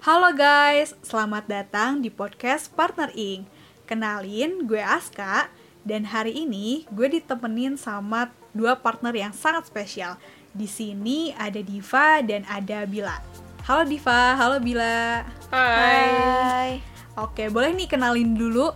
Halo guys, selamat datang di podcast Partner Inc. Kenalin, gue Aska, dan hari ini gue ditemenin sama dua partner yang sangat spesial. Di sini ada Diva dan ada Bila. Halo Diva, halo Bila. Hai. Oke, boleh nih kenalin dulu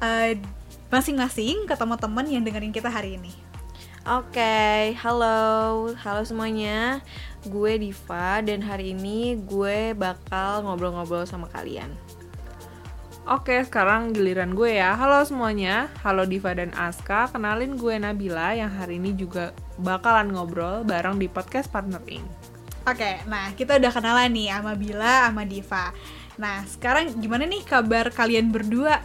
eh, masing-masing ke teman-teman yang dengerin kita hari ini. Oke, halo, halo semuanya. Gue Diva dan hari ini gue bakal ngobrol-ngobrol sama kalian. Oke, sekarang giliran gue ya. Halo semuanya, halo Diva dan Aska. Kenalin gue Nabila yang hari ini juga bakalan ngobrol bareng di podcast Partner Inc. Oke, nah kita udah kenalan nih sama Bila, sama Diva. Nah, sekarang gimana nih kabar kalian berdua?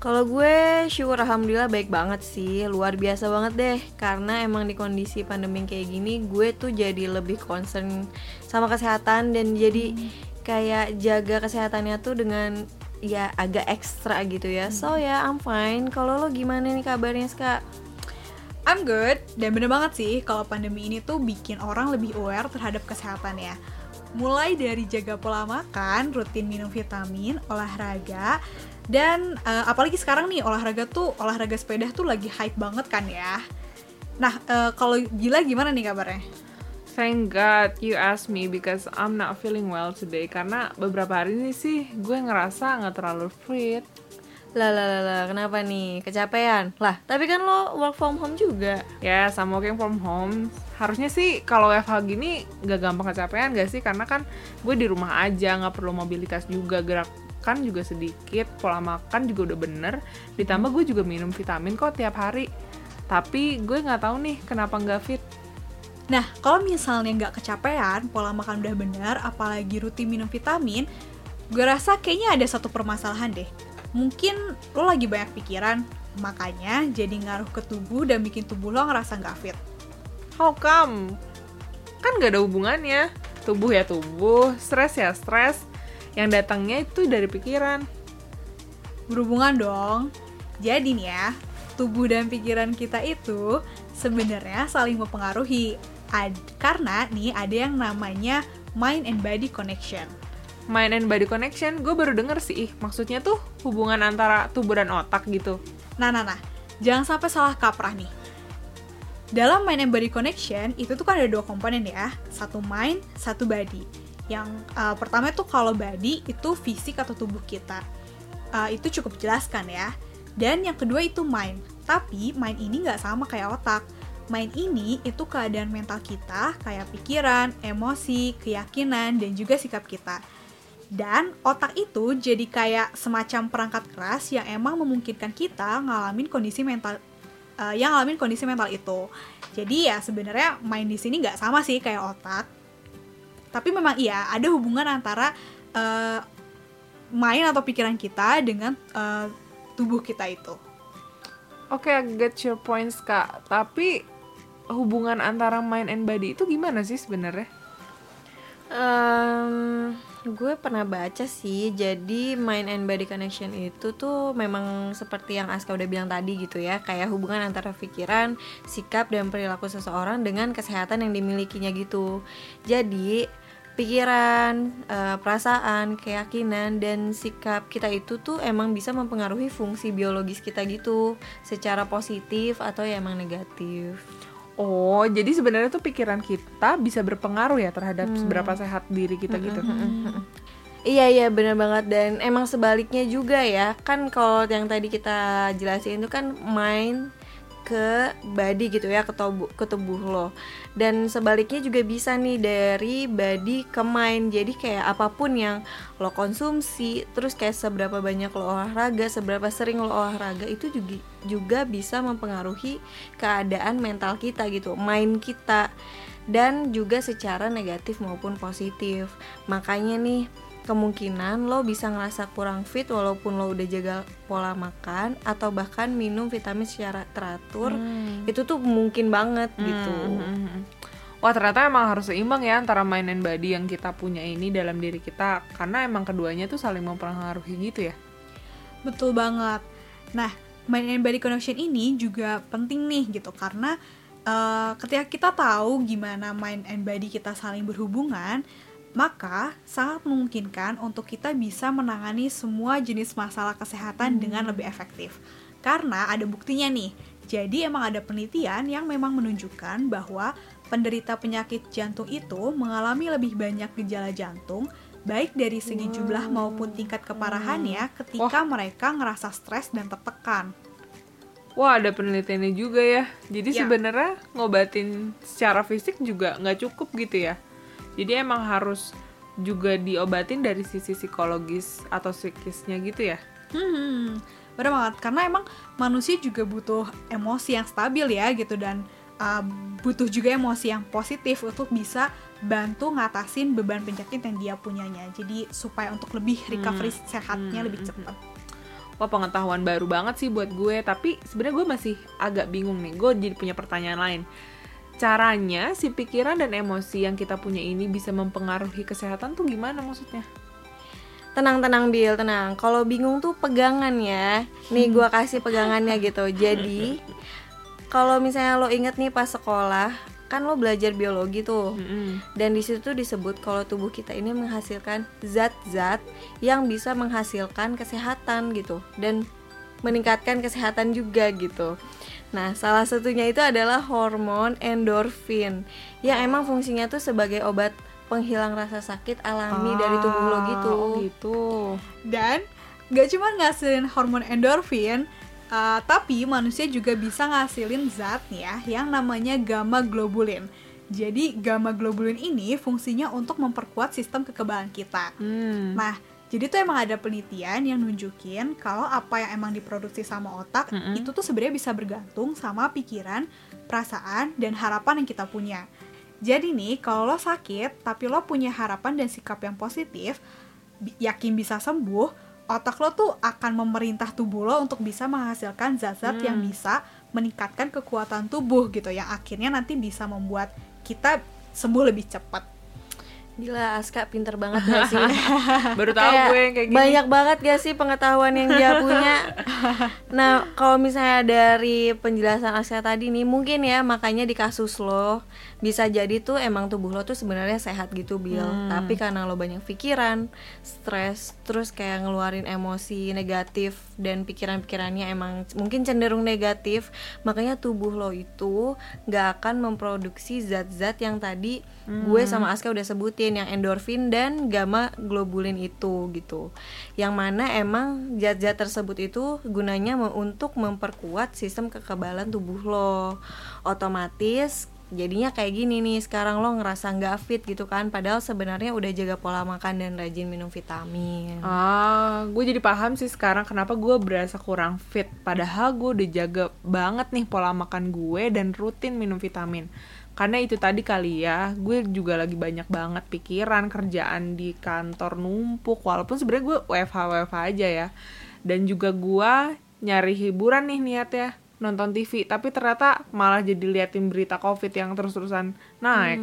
Kalau gue syukur alhamdulillah baik banget sih, luar biasa banget deh. Karena emang di kondisi pandemi kayak gini, gue tuh jadi lebih concern sama kesehatan dan jadi kayak jaga kesehatannya tuh dengan ya agak ekstra gitu ya. So ya, I'm fine. Kalau lo gimana nih kabarnya, Ska? I'm good, dan bener banget sih kalau pandemi ini tuh bikin orang lebih aware terhadap kesehatan ya. Mulai dari jaga pola makan, rutin minum vitamin, olahraga, dan eh, apalagi sekarang nih olahraga tuh olahraga sepeda tuh lagi hype banget kan ya. Nah, eh, kalau gila gimana nih kabarnya? Thank God you asked me because I'm not feeling well today karena beberapa hari ini sih gue ngerasa nggak terlalu fit. Lah lah lah lah, kenapa nih? Kecapean? Lah, tapi kan lo work from home juga. Ya, sama working from home. Harusnya sih kalau WFH gini nggak gampang kecapean gak sih? Karena kan gue di rumah aja, nggak perlu mobilitas juga, gerakan juga sedikit, pola makan juga udah bener. Ditambah gue juga minum vitamin kok tiap hari. Tapi gue nggak tahu nih kenapa nggak fit. Nah, kalau misalnya nggak kecapean, pola makan udah benar, apalagi rutin minum vitamin, gue rasa kayaknya ada satu permasalahan deh. Mungkin lo lagi banyak pikiran, makanya jadi ngaruh ke tubuh dan bikin tubuh lo ngerasa nggak fit. How come? Kan gak ada hubungannya. Tubuh ya tubuh, stres ya stres. Yang datangnya itu dari pikiran. Berhubungan dong. Jadi nih ya, tubuh dan pikiran kita itu sebenarnya saling mempengaruhi. Ad- karena nih ada yang namanya mind and body connection. Mind and body connection, gue baru denger sih. Ih, Maksudnya tuh hubungan antara tubuh dan otak gitu. Nah, nah, nah. Jangan sampai salah kaprah nih. Dalam mind and body connection, itu tuh kan ada dua komponen ya. Satu mind, satu body. Yang uh, pertama tuh kalau body itu fisik atau tubuh kita. Uh, itu cukup jelaskan ya. Dan yang kedua itu mind. Tapi mind ini nggak sama kayak otak. Mind ini itu keadaan mental kita, kayak pikiran, emosi, keyakinan, dan juga sikap kita. Dan otak itu jadi kayak semacam perangkat keras yang emang memungkinkan kita ngalamin kondisi mental eh, yang ngalamin kondisi mental itu. Jadi ya sebenarnya main di sini nggak sama sih kayak otak. Tapi memang iya ada hubungan antara eh, main atau pikiran kita dengan eh, tubuh kita itu. Oke, I get your points, Kak. Tapi hubungan antara mind and body itu gimana sih sebenarnya? Ehm, gue pernah baca sih, jadi mind and body connection itu tuh memang seperti yang Aska udah bilang tadi gitu ya, kayak hubungan antara pikiran, sikap dan perilaku seseorang dengan kesehatan yang dimilikinya gitu. Jadi pikiran, eh, perasaan, keyakinan dan sikap kita itu tuh emang bisa mempengaruhi fungsi biologis kita gitu, secara positif atau ya emang negatif. Oh, jadi sebenarnya tuh pikiran kita bisa berpengaruh ya terhadap seberapa sehat diri kita gitu. Iya iya bener banget. Dan emang sebaliknya juga ya. Kan kalau yang tadi kita jelasin itu kan mind ke body gitu ya ke tubuh ke tubuh lo. Dan sebaliknya juga bisa nih dari body ke mind. Jadi kayak apa pun yang lo konsumsi terus kayak seberapa banyak lo olahraga seberapa sering lo olahraga itu juga juga bisa mempengaruhi keadaan mental kita gitu mind kita. Dan juga secara negatif maupun positif. Makanya nih kemungkinan lo bisa ngerasa kurang fit walaupun lo udah jaga pola makan atau bahkan minum vitamin secara teratur itu tuh mungkin banget gitu Hmm. Wah ternyata emang harus seimbang ya antara mind and body yang kita punya ini dalam diri kita karena emang keduanya tuh saling mempengaruhi gitu ya. Betul banget. Nah, mind and body connection ini juga penting nih gitu karena eh, ketika kita tahu gimana mind and body kita saling berhubungan, maka sangat memungkinkan untuk kita bisa menangani semua jenis masalah kesehatan dengan lebih efektif. Karena ada buktinya nih. Jadi emang ada penelitian yang memang menunjukkan bahwa penderita penyakit jantung itu mengalami lebih banyak gejala jantung baik dari segi jumlah maupun tingkat keparahannya ketika mereka ngerasa stres dan tertekan. Wah ada penelitiannya juga ya. Jadi Ya. sebenarnya ngobatin secara fisik juga nggak cukup gitu ya. Jadi emang harus juga diobatin dari sisi psikologis atau psikisnya gitu ya. Hmm, bener banget. Karena emang manusia juga butuh emosi yang stabil ya gitu dan uh, butuh juga emosi yang positif untuk bisa bantu ngatasin beban penyakit yang dia punyanya. Jadi supaya untuk lebih recovery sehatnya hmm, lebih hmm, cepat. Wah pengetahuan baru banget sih buat gue. Tapi sebenarnya gue masih agak bingung nih. Gue jadi punya pertanyaan lain. Caranya si pikiran dan emosi yang kita punya ini bisa mempengaruhi kesehatan tuh gimana maksudnya? Tenang tenang Bill, tenang. Kalau bingung tuh pegangan ya. Nih gua kasih pegangannya gitu. Jadi kalau misalnya lo inget nih pas sekolah, kan lo belajar biologi tuh. Mm-mm. Dan di situ tuh disebut kalau tubuh kita ini menghasilkan zat-zat yang bisa menghasilkan kesehatan gitu dan meningkatkan kesehatan juga gitu. Nah, salah satunya itu adalah hormon endorfin yang emang fungsinya tuh sebagai obat penghilang rasa sakit alami dari tubuh lo gitu. Oh gitu. Dan gak cuma ngasilin hormon endorfin, uh, tapi manusia juga bisa ngasilin zat ya yang namanya gamma globulin. Jadi gamma globulin ini fungsinya untuk memperkuat sistem kekebalan kita. Hmm. Nah, jadi tuh emang ada penelitian yang nunjukin kalau apa yang emang diproduksi sama otak Mm-mm. itu tuh sebenarnya bisa bergantung sama pikiran, perasaan, dan harapan yang kita punya. Jadi nih, kalau lo sakit tapi lo punya harapan dan sikap yang positif, yakin bisa sembuh, otak lo tuh akan memerintah tubuh lo untuk bisa menghasilkan zat-zat yang bisa meningkatkan kekuatan tubuh gitu, yang akhirnya nanti bisa membuat kita sembuh lebih cepat. Gila, Aska pinter banget gak sih? Baru tahu Kayak gue yang kayak gini. Banyak banget gak sih pengetahuan yang dia punya? Nah, kalau misalnya dari penjelasan Aska tadi nih, mungkin ya makanya di kasus lo bisa jadi tuh emang tubuh lo tuh sebenarnya sehat gitu, Bill. Hmm. Tapi karena lo banyak pikiran, stres, terus kayak ngeluarin emosi negatif dan pikiran-pikirannya emang mungkin cenderung negatif, makanya tubuh lo itu nggak akan memproduksi zat-zat yang tadi gue sama Aska udah sebutin yang endorfin dan gamma globulin itu gitu. Yang mana emang zat-zat tersebut itu gunanya untuk memperkuat sistem kekebalan tubuh lo. Otomatis jadinya kayak gini nih sekarang lo ngerasa nggak fit gitu kan padahal sebenarnya udah jaga pola makan dan rajin minum vitamin. Ah, gue jadi paham sih sekarang kenapa gue berasa kurang fit. Padahal gue udah jaga banget nih pola makan gue dan rutin minum vitamin. Karena itu tadi kali ya, gue juga lagi banyak banget pikiran kerjaan di kantor numpuk. Walaupun sebenarnya gue WFH WFH aja ya. Dan juga gue nyari hiburan nih niatnya nonton TV tapi ternyata malah jadi liatin berita covid yang terus-terusan naik.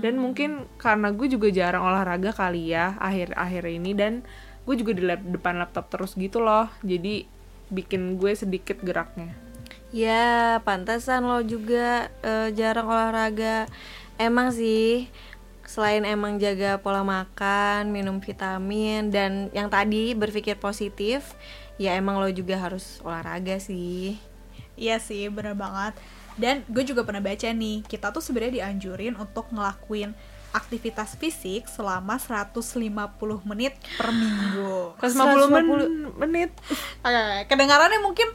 Dan mungkin karena gue juga jarang olahraga kali ya akhir-akhir ini. Dan gue juga di depan laptop terus gitu loh. Jadi bikin gue sedikit geraknya Ya, pantasan lo juga eh, jarang olahraga. Emang sih, selain emang jaga pola makan, minum vitamin, dan yang tadi berpikir positif, ya emang lo juga harus olahraga sih. Iya sih, bener banget. Dan gue juga pernah baca nih, kita tuh sebenarnya dianjurin untuk ngelakuin aktivitas fisik selama 150 menit per minggu. 150 men- menit Oke, kedengarannya mungkin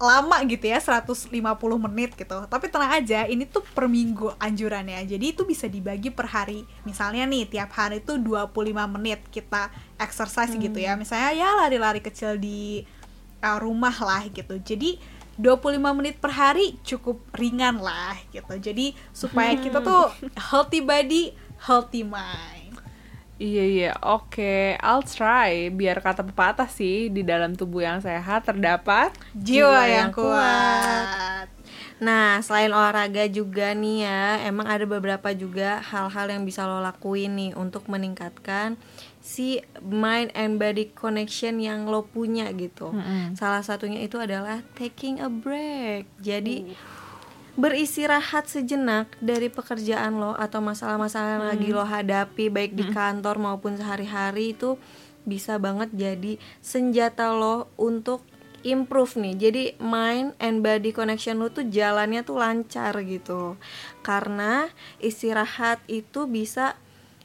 lama gitu ya 150 menit gitu. Tapi tenang aja ini tuh per minggu anjurannya. Jadi itu bisa dibagi per hari. Misalnya nih tiap hari tuh 25 menit kita exercise gitu ya. Misalnya ya lari-lari kecil di uh, rumah lah gitu. Jadi 25 menit per hari cukup ringan lah gitu. Jadi supaya kita tuh healthy body healthy mind Iya iya, oke, I'll try. Biar kata pepatah sih, di dalam tubuh yang sehat terdapat jiwa yang kuat Nah, selain olahraga juga nih ya, emang ada beberapa juga hal-hal yang bisa lo lakuin nih untuk meningkatkan si mind and body connection yang lo punya gitu. Mm-mm. Salah satunya itu adalah taking a break. Jadi beristirahat sejenak dari pekerjaan lo atau masalah-masalah yang lagi lo hadapi baik di kantor maupun sehari-hari itu bisa banget jadi senjata lo untuk improve nih. Jadi mind and body connection lo tuh jalannya tuh lancar gitu. Karena istirahat itu bisa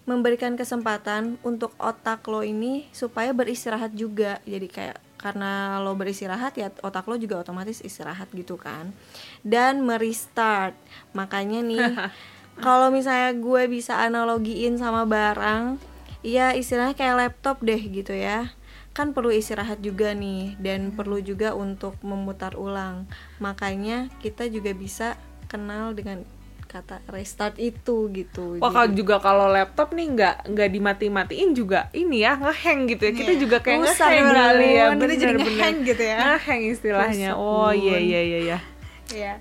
memberikan kesempatan untuk otak lo ini supaya beristirahat juga. Jadi kayak karena lo beristirahat ya otak lo juga otomatis istirahat gitu kan. Dan merestart. Makanya nih kalau misalnya gue bisa analogiin sama barang, ya istilahnya kayak laptop deh gitu ya kan perlu istirahat juga nih dan perlu juga untuk memutar ulang makanya kita juga bisa kenal dengan kata restart itu gitu Wah kalau juga kalau laptop nih nggak nggak dimati-matiin juga ini ya ngehang gitu ya kita Iya. juga kayak ngehang bener. kali ya Kita jadi ngehang gitu ya. ngehang istilahnya Rusak oh iya iya iya iya Iya.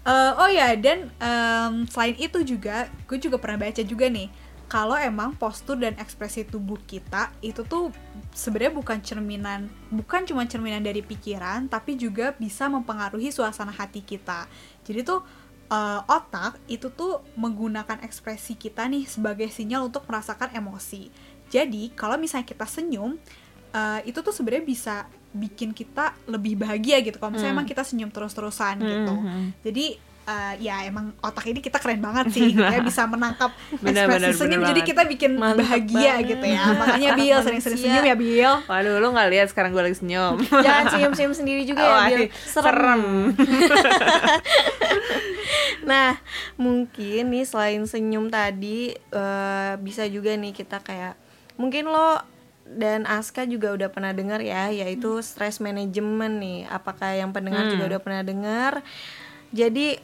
Eh, oh ya dan em, selain itu juga gue juga pernah baca juga nih kalau emang postur dan ekspresi tubuh kita itu tuh sebenarnya bukan cerminan bukan cuma cerminan dari pikiran tapi juga bisa mempengaruhi suasana hati kita jadi tuh eh, otak itu tuh menggunakan ekspresi kita nih sebagai sinyal untuk merasakan emosi jadi kalau misalnya kita senyum eh, itu tuh sebenarnya bisa bikin kita lebih bahagia gitu kalau misalnya Hmm. emang kita senyum terus-terusan Hmm, gitu hmm, hmm. jadi eh, ya emang otak ini kita keren banget sih gitu ya bisa menangkap Bener, ekspresi bener, senyum bener jadi banget. kita bikin Mantep bahagia banget. gitu ya makanya Bill sering-sering senyum ya Bill Waduh, lu nggak lihat sekarang gue lagi senyum. jangan senyum-senyum sendiri juga ya Wah, Bill serem. serem. Nah, mungkin nih selain senyum tadi eh, bisa juga nih kita kayak mungkin lo dan Aska juga udah pernah dengar ya, yaitu stress management nih. Apakah yang pendengar Hmm. juga udah pernah dengar? Jadi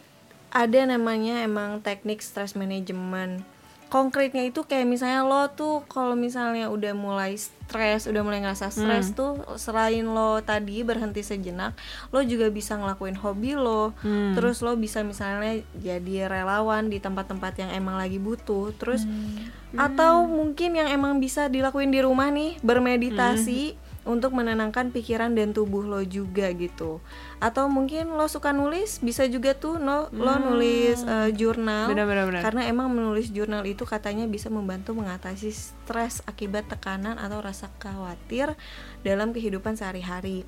ada namanya emang teknik stress management. Konkretnya itu kayak misalnya lo tuh kalau misalnya udah mulai stres, udah mulai ngerasa stres tuh selain lo tadi berhenti sejenak, lo juga bisa ngelakuin hobi lo. Hmm. Terus lo bisa misalnya jadi relawan di tempat-tempat yang emang lagi butuh. Terus atau mungkin yang emang bisa dilakuin di rumah nih, bermeditasi untuk menenangkan pikiran dan tubuh lo juga gitu. Atau mungkin lo suka nulis, bisa juga tuh lo, lo nulis eh, jurnal. Benar, benar, benar. Karena emang menulis jurnal itu katanya bisa membantu mengatasi stres akibat tekanan atau rasa khawatir dalam kehidupan sehari-hari.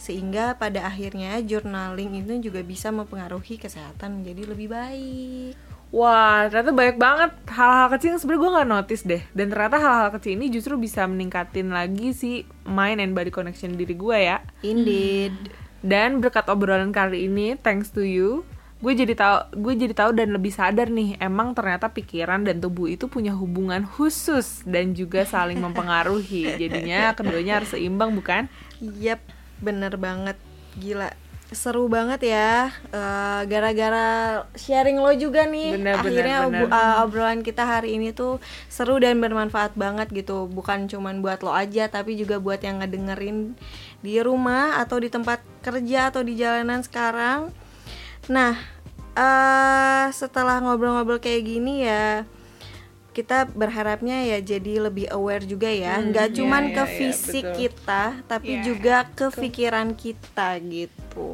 Sehingga pada akhirnya journaling itu juga bisa mempengaruhi kesehatan menjadi lebih baik. Wah, ternyata banyak banget hal-hal kecil yang sebenarnya gue nggak notice deh. Dan ternyata hal-hal kecil ini justru bisa meningkatin lagi si mind and body connection diri gue ya. Indeed. Dan berkat obrolan kali ini, thanks to you, gue jadi tahu, gue jadi tahu dan lebih sadar nih, emang ternyata pikiran dan tubuh itu punya hubungan khusus dan juga saling mempengaruhi. Jadinya keduanya harus seimbang, bukan? Yap, bener banget. Gila. Seru banget ya. Eh, Gara-gara sharing lo juga nih. Bener, bener, akhirnya bener. obu- eh, obrolan kita hari ini tuh seru dan bermanfaat banget gitu. Bukan cuman buat lo aja, tapi juga buat yang ngedengerin di rumah atau di tempat kerja atau di jalanan sekarang. Nah, eh setelah ngobrol-ngobrol kayak gini ya kita berharapnya ya jadi lebih aware juga ya. Hmm, nggak iya, cuman iya, ke iya, fisik betul. kita tapi Iya, juga ke pikiran kita gitu.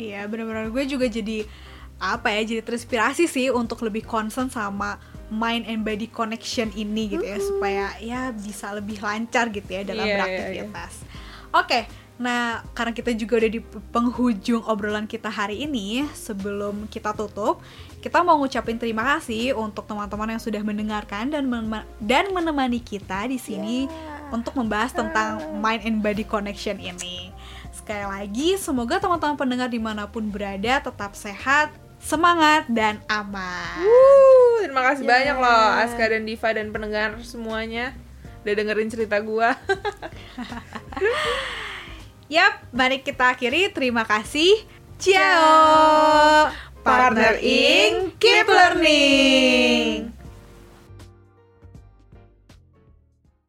Iya benar-benar gue juga jadi apa ya jadi terinspirasi sih untuk lebih concern sama mind and body connection ini gitu ya. Supaya ya bisa lebih lancar gitu ya dalam Iya, iya, beraktivitas. Oke, nah karena kita juga udah di penghujung obrolan kita hari ini, sebelum kita tutup, kita mau ngucapin terima kasih untuk teman-teman yang sudah mendengarkan dan menema- dan menemani kita di sini untuk membahas tentang mind and body connection ini. Sekali lagi, semoga teman-teman pendengar di mana pun berada tetap sehat, semangat, dan aman. Wuh, terima kasih Ya. banyak loh Aska dan Diva dan pendengar semuanya udah dengerin cerita gua. Yap, mari kita akhiri. Terima kasih. Ciao. Partner in Keep Learning.